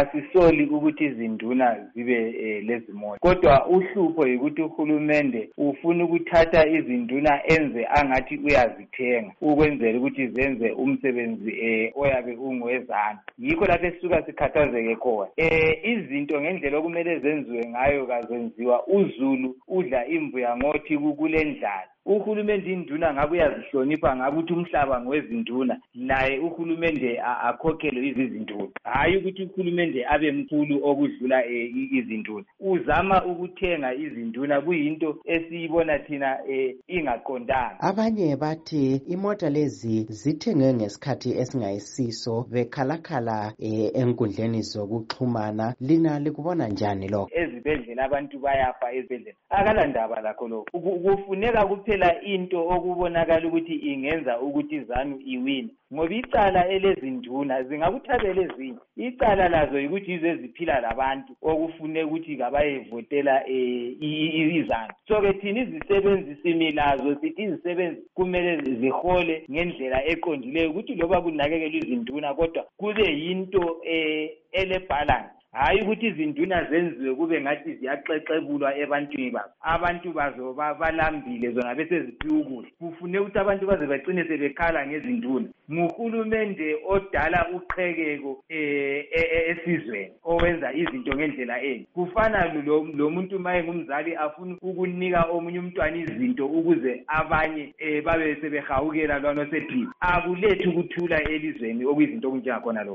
asisoli ukuthi izinduna zibe um lezimota kodwa uhlupho yikuthi uhulumende ufuna ukuthatha izinduna enze angathi uyazithenga ukwenzela ukuthi zenze umsebenzi um oyabe ungowezandla. Yikho lapho esisuka sikhathazeke khona. Um izinto ngendlela okumele zenziwe ngayo kazenziwa. Uzulu udla imbuya ngothi kule ndlala. Uhulumende induna ngabe uyazihlonipha ngabe ukuthi umhlaba ngowezinduna laye uhulumende akhokhelwe izizinduna. Hhayi ukuthi uhulumende abe mkhulu okudlula um izinduna. Uzama ukuthenga izinduna kuyinto esiyibona thina um ingaqondanga. Abanye bathi imota lezi zithengwe ngesikhathi esingayisiso bekhalakhala um enkundleni zokuxhumana. Lina likubona njani lokho? Ezibhedlela abantu bayafa ezibhedlela. Akalandaba lakho lokho. Kufuneka kuphela kuphela into okubonakala ukuthi ingenza ukuthi izanu iwine. Ngoba icala elezinduna zingakuthabela ezinye icala lazo yikuthi yizo eziphila labantu okufune ukuthi kabayevotela um izanu. So-ke thina izisebenzi simi lazo sithi izisebenzi kumele zihole ngendlela eqondileyo ukuthi loba kunakekelwa izinduna kodwa kube yinto um elebhalansi hhayi ukuthi izinduna zenziwe kube ngathi ziyaxexebulwa ebantwini babo. Abantu bazo balambile zona beseziphiwa ukudla. Kufuneka ukuthi abantu baze bagcine sebekhala ngezinduna. Nguhulumende odala uqhekeko um esizweni owenza izinto ngendlela enye kufana lo muntu ma engumzali afuna ukunika omunye umntwana izinto ukuze abanye um babe sebehawukela lwana osephila akulethi ukuthula elizweni okuyizinto okunjengakhona lokho